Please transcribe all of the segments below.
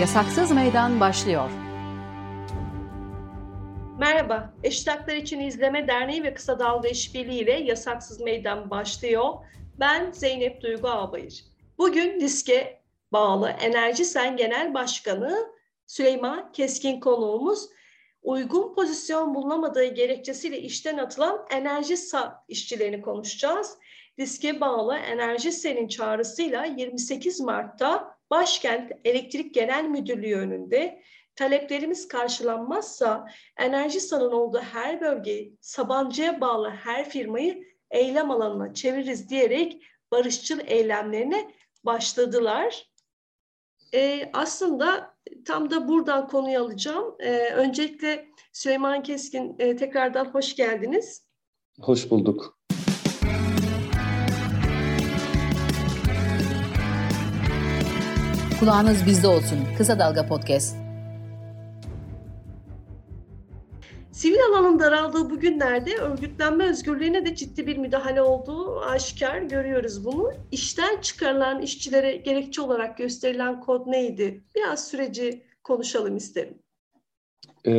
Yasaksız Meydan başlıyor. Merhaba, Eşit Haklar İçin İzleme Derneği ve Kısa Dalga İşbirliği ile Yasaksız Meydan başlıyor. Ben Zeynep Duygu Ağbayır. Bugün diske bağlı Enerji Sen Genel Başkanı Süleyman Keskin konuğumuz uygun pozisyon bulunamadığı gerekçesiyle işten atılan enerji sa işçilerini konuşacağız. Diske bağlı Enerji Sen'in çağrısıyla 28 Mart'ta Başkent Elektrik Genel Müdürlüğü önünde taleplerimiz karşılanmazsa Enerji San'ın olduğu her bölgeyi, Sabancı'ya bağlı her firmayı eylem alanına çeviririz diyerek barışçıl eylemlerine başladılar. Ee, aslında tam da buradan konuyu alacağım. Ee, öncelikle Süleyman Keskin e, tekrardan hoş geldiniz. Hoş bulduk. Kulağınız bizde olsun. Kısa Dalga Podcast. Sivil alanın daraldığı bu günlerde örgütlenme özgürlüğüne de ciddi bir müdahale olduğu aşikar görüyoruz bunu. İşten çıkarılan işçilere gerekçe olarak gösterilen kod neydi? Biraz süreci konuşalım isterim. Ee,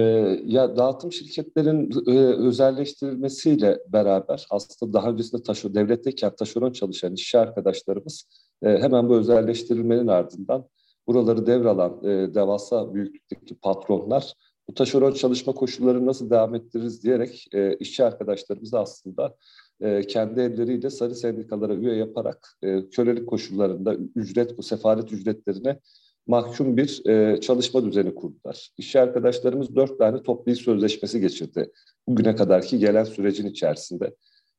ya dağıtım şirketlerin e, özelleştirilmesiyle beraber aslında daha öncesinde taşı, devletteyken taşeron çalışan işçi arkadaşlarımız e, hemen bu özelleştirilmenin ardından buraları devralan e, devasa büyüklükteki patronlar bu taşeron çalışma koşullarını nasıl devam ettiririz diyerek e, işçi arkadaşlarımız aslında e, kendi elleriyle sarı sendikalara üye yaparak e, kölelik koşullarında ücret, bu sefaret ücretlerine mahkum bir e, çalışma düzeni kurdular. İşçi arkadaşlarımız dört tane toplu sözleşmesi geçirdi bugüne kadarki gelen sürecin içerisinde.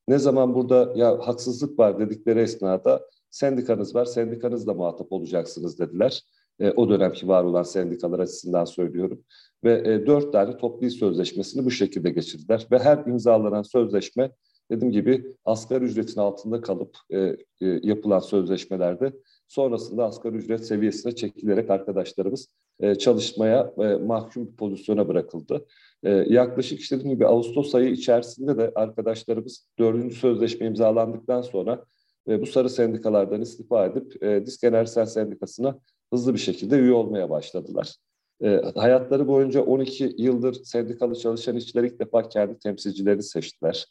Ne zaman burada ya haksızlık var dedikleri esnada sendikanız var, sendikanızla muhatap olacaksınız dediler. E, o dönemki var olan sendikalar açısından söylüyorum. Ve e, dört tane toplu sözleşmesini bu şekilde geçirdiler. Ve her imzalanan sözleşme dediğim gibi asgari ücretin altında kalıp e, e, yapılan sözleşmelerde sonrasında asgari ücret seviyesine çekilerek arkadaşlarımız e, çalışmaya e, mahkum bir pozisyona bırakıldı. E, yaklaşık işte dediğim gibi Ağustos ayı içerisinde de arkadaşlarımız dördüncü sözleşme imzalandıktan sonra e, bu sarı sendikalardan istifa edip e, Disk Enerjisel Sendikası'na hızlı bir şekilde üye olmaya başladılar. E, hayatları boyunca 12 yıldır sendikalı çalışan işçiler ilk defa kendi temsilcilerini seçtiler.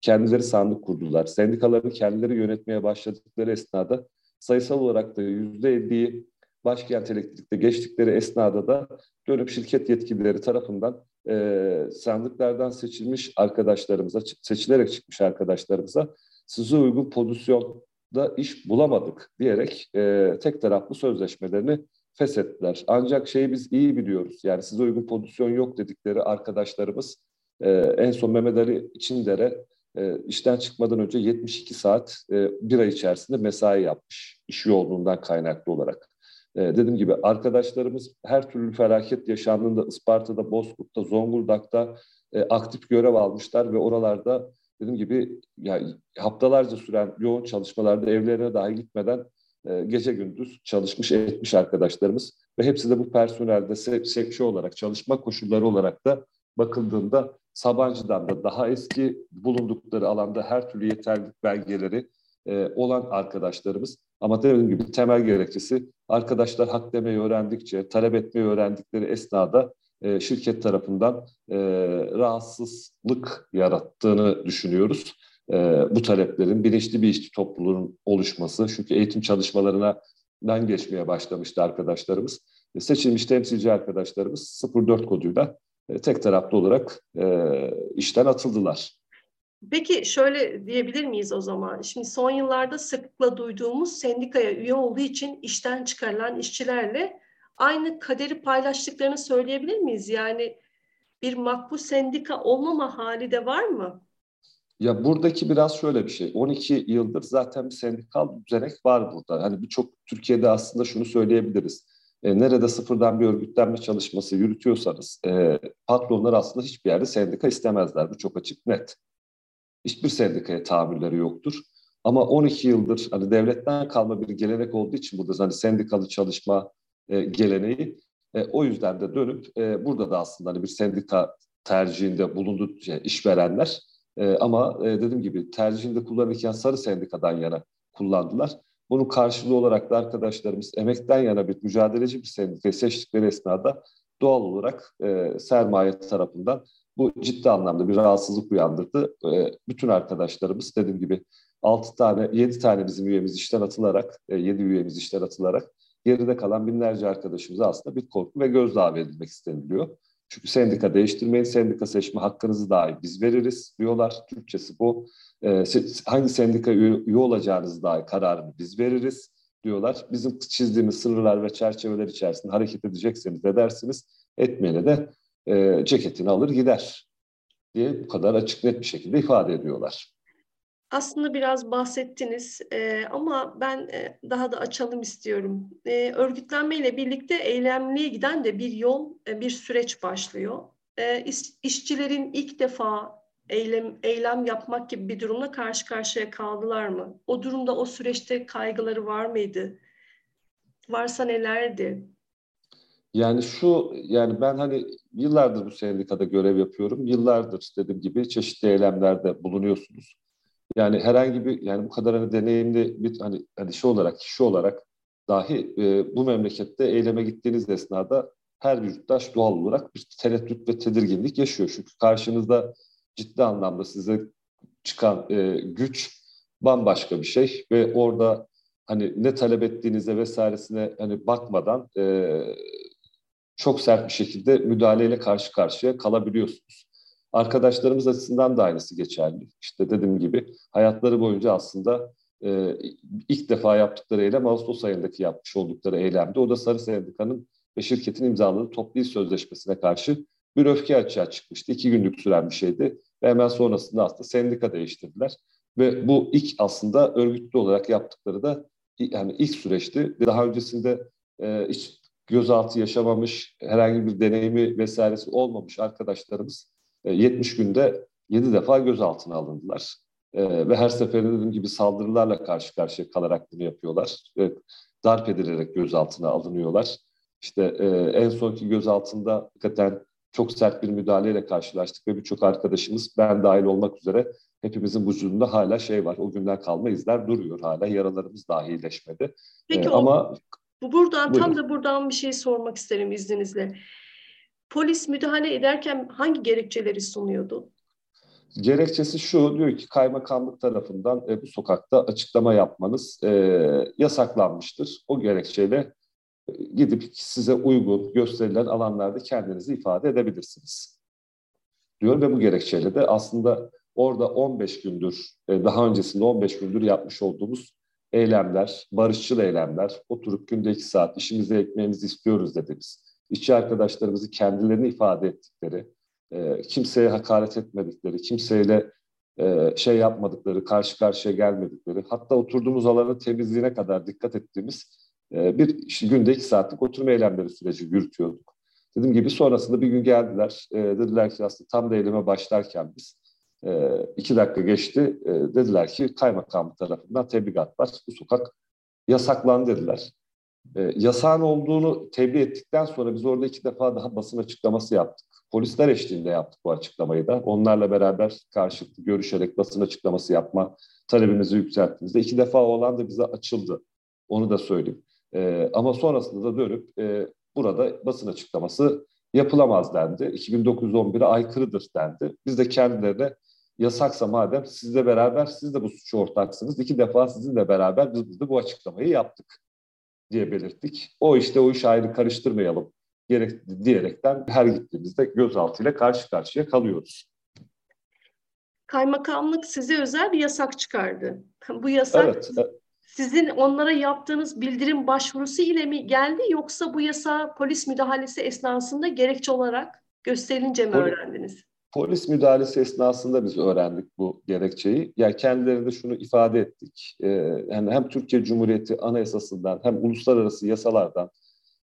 Kendileri sandık kurdular. Sendikalarını kendileri yönetmeye başladıkları esnada sayısal olarak da %50'yi başkent elektrikte geçtikleri esnada da dönüp şirket yetkilileri tarafından e, sandıklardan seçilmiş arkadaşlarımıza, seçilerek çıkmış arkadaşlarımıza size uygun pozisyonda iş bulamadık diyerek e, tek taraflı sözleşmelerini feshettiler. Ancak şeyi biz iyi biliyoruz. Yani size uygun pozisyon yok dedikleri arkadaşlarımız e, en son Mehmet Ali İçinder'e e, işten çıkmadan önce 72 saat e, bir ay içerisinde mesai yapmış iş yoğunluğundan kaynaklı olarak. E, dediğim gibi arkadaşlarımız her türlü felaket yaşandığında Isparta'da, Bozkurt'ta, Zonguldak'ta e, aktif görev almışlar ve oralarda dediğim gibi yani haftalarca süren yoğun çalışmalarda evlerine dahi gitmeden e, gece gündüz çalışmış etmiş arkadaşlarımız ve hepsi de bu personelde sekşi olarak çalışma koşulları olarak da bakıldığında Sabancı'dan da daha eski bulundukları alanda her türlü yeterlilik belgeleri e, olan arkadaşlarımız. Ama dediğim gibi temel gerekçesi arkadaşlar hak demeyi öğrendikçe, talep etmeyi öğrendikleri esnada e, şirket tarafından e, rahatsızlık yarattığını düşünüyoruz. E, bu taleplerin bilinçli bir işçi topluluğunun oluşması. Çünkü eğitim çalışmalarına ben geçmeye başlamıştı arkadaşlarımız. Seçilmiş temsilci arkadaşlarımız 04 koduyla tek taraflı olarak işten atıldılar. Peki şöyle diyebilir miyiz o zaman? Şimdi son yıllarda sıklıkla duyduğumuz sendikaya üye olduğu için işten çıkarılan işçilerle aynı kaderi paylaştıklarını söyleyebilir miyiz? Yani bir makbul sendika olmama hali de var mı? Ya buradaki biraz şöyle bir şey. 12 yıldır zaten bir sendikal düzenek var burada. Hani birçok Türkiye'de aslında şunu söyleyebiliriz. E, nerede sıfırdan bir örgütlenme çalışması yürütüyorsanız e, patronlar aslında hiçbir yerde sendika istemezler. Bu çok açık net. Hiçbir sendikaya tahammülleri yoktur. Ama 12 yıldır hani devletten kalma bir gelenek olduğu için burada hani sendikalı çalışma e, geleneği e, o yüzden de dönüp e, burada da aslında hani bir sendika tercihinde bulundu şey, işverenler e, ama e, dediğim gibi tercihinde kullanırken sarı sendikadan yana kullandılar. Bunun karşılığı olarak da arkadaşlarımız emekten yana bir mücadeleci bir sendikayı seçtikleri esnada doğal olarak e, sermaye tarafından bu ciddi anlamda bir rahatsızlık uyandırdı. E, bütün arkadaşlarımız dediğim gibi 6 tane, 7 tane bizim üyemiz işten atılarak, 7 e, üyemiz işten atılarak geride kalan binlerce arkadaşımıza aslında bir korku ve gözdağı verilmek isteniliyor. Çünkü sendika değiştirmeyin, sendika seçme hakkınızı dahi biz veririz diyorlar. Türkçesi bu. Ee, hangi sendika üye olacağınızı dahi kararını biz veririz diyorlar. Bizim çizdiğimiz sınırlar ve çerçeveler içerisinde hareket edecekseniz edersiniz, etmeyene de e, ceketini alır gider diye bu kadar açık net bir şekilde ifade ediyorlar. Aslında biraz bahsettiniz e, ama ben e, daha da açalım istiyorum. E, örgütlenmeyle birlikte eylemliğe giden de bir yol, e, bir süreç başlıyor. E, iş, işçilerin ilk defa eylem, eylem yapmak gibi bir durumla karşı karşıya kaldılar mı? O durumda o süreçte kaygıları var mıydı? Varsa nelerdi? Yani şu, yani ben hani yıllardır bu sendikada görev yapıyorum. Yıllardır dediğim gibi çeşitli eylemlerde bulunuyorsunuz. Yani herhangi bir yani bu kadar hani deneyimli bir hani, hani şey olarak kişi olarak dahi e, bu memlekette eyleme gittiğiniz esnada her bir yurttaş doğal olarak bir tereddüt ve tedirginlik yaşıyor. Çünkü karşınızda ciddi anlamda size çıkan e, güç bambaşka bir şey ve orada hani ne talep ettiğinize vesairesine hani bakmadan e, çok sert bir şekilde müdahaleyle karşı karşıya kalabiliyorsunuz. Arkadaşlarımız açısından da aynısı geçerli. İşte dediğim gibi hayatları boyunca aslında e, ilk defa yaptıkları eylem Ağustos ayındaki yapmış oldukları eylemdi. O da Sarı Sendika'nın ve şirketin imzaladığı toplu iş sözleşmesine karşı bir öfke açığa çıkmıştı. İki günlük süren bir şeydi ve hemen sonrasında aslında sendika değiştirdiler. Ve bu ilk aslında örgütlü olarak yaptıkları da yani ilk süreçti. Daha öncesinde e, hiç gözaltı yaşamamış, herhangi bir deneyimi vesairesi olmamış arkadaşlarımız 70 e, günde 7 defa gözaltına alındılar. E, ve her seferinde dediğim gibi saldırılarla karşı karşıya kalarak bunu yapıyorlar. E, darp edilerek gözaltına alınıyorlar. İşte e, en sonki gözaltında hakikaten çok sert bir müdahaleyle karşılaştık ve birçok arkadaşımız ben dahil olmak üzere hepimizin vücudunda hala şey var. O günden kalma izler duruyor hala. Yaralarımız dahi iyileşmedi. Peki ee, ama bu buradan buyurun. tam da buradan bir şey sormak isterim izninizle. Polis müdahale ederken hangi gerekçeleri sunuyordu? Gerekçesi şu, diyor ki kaymakamlık tarafından e, bu sokakta açıklama yapmanız e, yasaklanmıştır. O gerekçeyle e, gidip size uygun gösterilen alanlarda kendinizi ifade edebilirsiniz. Diyor ve bu gerekçeyle de aslında orada 15 gündür, e, daha öncesinde 15 gündür yapmış olduğumuz eylemler, barışçıl eylemler, oturup günde iki saat işimize ekmeğimizi istiyoruz dediğimiz işçi arkadaşlarımızı kendilerini ifade ettikleri, e, kimseye hakaret etmedikleri, kimseyle e, şey yapmadıkları, karşı karşıya gelmedikleri, hatta oturduğumuz alanın temizliğine kadar dikkat ettiğimiz e, bir işte günde iki saatlik oturma eylemleri süreci yürütüyorduk. Dediğim gibi sonrasında bir gün geldiler, e, dediler ki aslında tam da eyleme başlarken biz e, iki dakika geçti, e, dediler ki kaymakam tarafından tebligat var, bu sokak yasaklandı dediler e, yasağın olduğunu tebliğ ettikten sonra biz orada iki defa daha basın açıklaması yaptık. Polisler eşliğinde yaptık bu açıklamayı da. Onlarla beraber karşılıklı görüşerek basın açıklaması yapma talebimizi yükselttiğimizde iki defa olan da bize açıldı. Onu da söyleyeyim. E, ama sonrasında da dönüp e, burada basın açıklaması yapılamaz dendi. 2911'e aykırıdır dendi. Biz de kendilerine yasaksa madem sizle beraber siz de bu suçu ortaksınız. İki defa sizinle beraber biz, de bu açıklamayı yaptık diye belirttik. O işte o iş ayrı karıştırmayalım gerek, diyerekten her gittiğimizde gözaltıyla karşı karşıya kalıyoruz. Kaymakamlık size özel bir yasak çıkardı. Bu yasak evet, sizin onlara yaptığınız bildirim başvurusu ile mi geldi yoksa bu yasa polis müdahalesi esnasında gerekçe olarak gösterilince mi Poli, öğrendiniz? Polis müdahalesi esnasında biz öğrendik bu gerekçeyi. Yani kendilerine şunu ifade ettik. Ee, yani hem Türkiye Cumhuriyeti Anayasası'ndan hem uluslararası yasalardan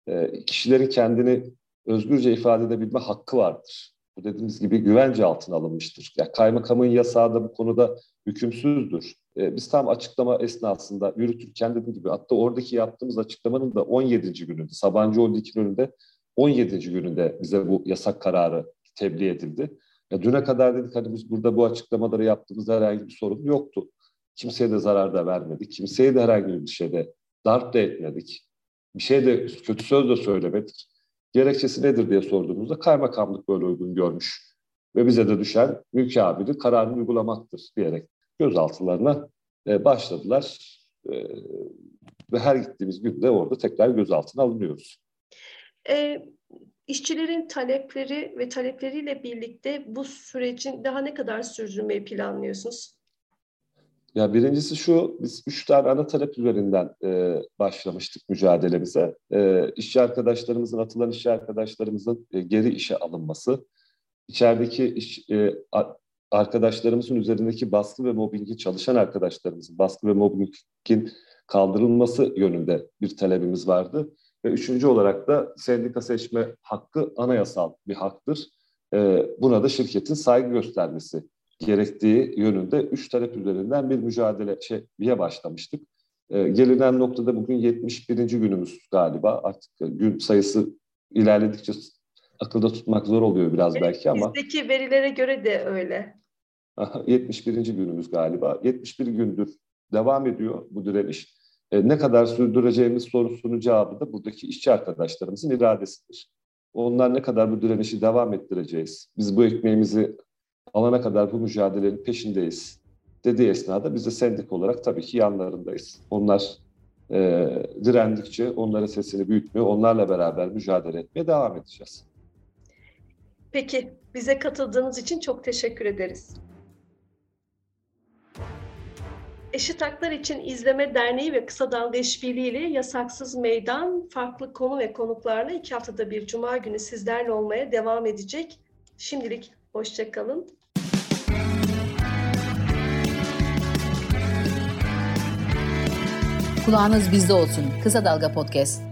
e, kişilerin kendini özgürce ifade edebilme hakkı vardır. Bu dediğimiz gibi güvence altına alınmıştır. Yani kaymakamın yasağı da bu konuda hükümsüzdür. Ee, biz tam açıklama esnasında yürütürken dediğim gibi hatta oradaki yaptığımız açıklamanın da 17. gününde, Sabancıoğlu 2 önünde 17. gününde bize bu yasak kararı tebliğ edildi. Ya düne kadar dedik hani biz burada bu açıklamaları yaptığımızda herhangi bir sorun yoktu. Kimseye de zarar da vermedik. Kimseye de herhangi bir şeyde darp da etmedik. Bir şey de kötü söz de söylemedik. Gerekçesi nedir diye sorduğumuzda kaymakamlık böyle uygun görmüş. Ve bize de düşen mülki kararını uygulamaktır diyerek gözaltılarına e, başladılar. E, ve her gittiğimiz günde orada tekrar gözaltına alınıyoruz. E, işçilerin talepleri ve talepleriyle birlikte bu sürecin daha ne kadar sürdürmeyi planlıyorsunuz? Ya birincisi şu, biz üç tane ana talep üzerinden e, başlamıştık mücadelemize. E, işçi arkadaşlarımızın, atılan işçi arkadaşlarımızın e, geri işe alınması, içerideki iş, e, arkadaşlarımızın üzerindeki baskı ve mobbingi, çalışan arkadaşlarımızın baskı ve mobbingin kaldırılması yönünde bir talebimiz vardı. Ve üçüncü olarak da sendika seçme hakkı anayasal bir haktır. E, buna da şirketin saygı göstermesi gerektiği yönünde üç talep üzerinden bir mücadele mücadeleye başlamıştık. E, gelinen noktada bugün 71. günümüz galiba. Artık gün sayısı ilerledikçe akılda tutmak zor oluyor biraz evet, belki ama. Bizdeki verilere göre de öyle. 71. günümüz galiba. 71 gündür devam ediyor bu direniş. E, ne kadar sürdüreceğimiz sorusunun cevabı da buradaki işçi arkadaşlarımızın iradesidir. Onlar ne kadar bu direnişi devam ettireceğiz. Biz bu ekmeğimizi alana kadar bu mücadelenin peşindeyiz dediği esnada biz de sendik olarak tabii ki yanlarındayız. Onlar e, direndikçe onların sesini büyütmeye, onlarla beraber mücadele etmeye devam edeceğiz. Peki, bize katıldığınız için çok teşekkür ederiz. Eşit Haklar İçin İzleme Derneği ve Kısa Dalga İşbirliği ile Yasaksız Meydan farklı konu ve konuklarla iki haftada bir cuma günü sizlerle olmaya devam edecek. Şimdilik hoşçakalın. Kulağınız bizde olsun. Kısa Dalga Podcast.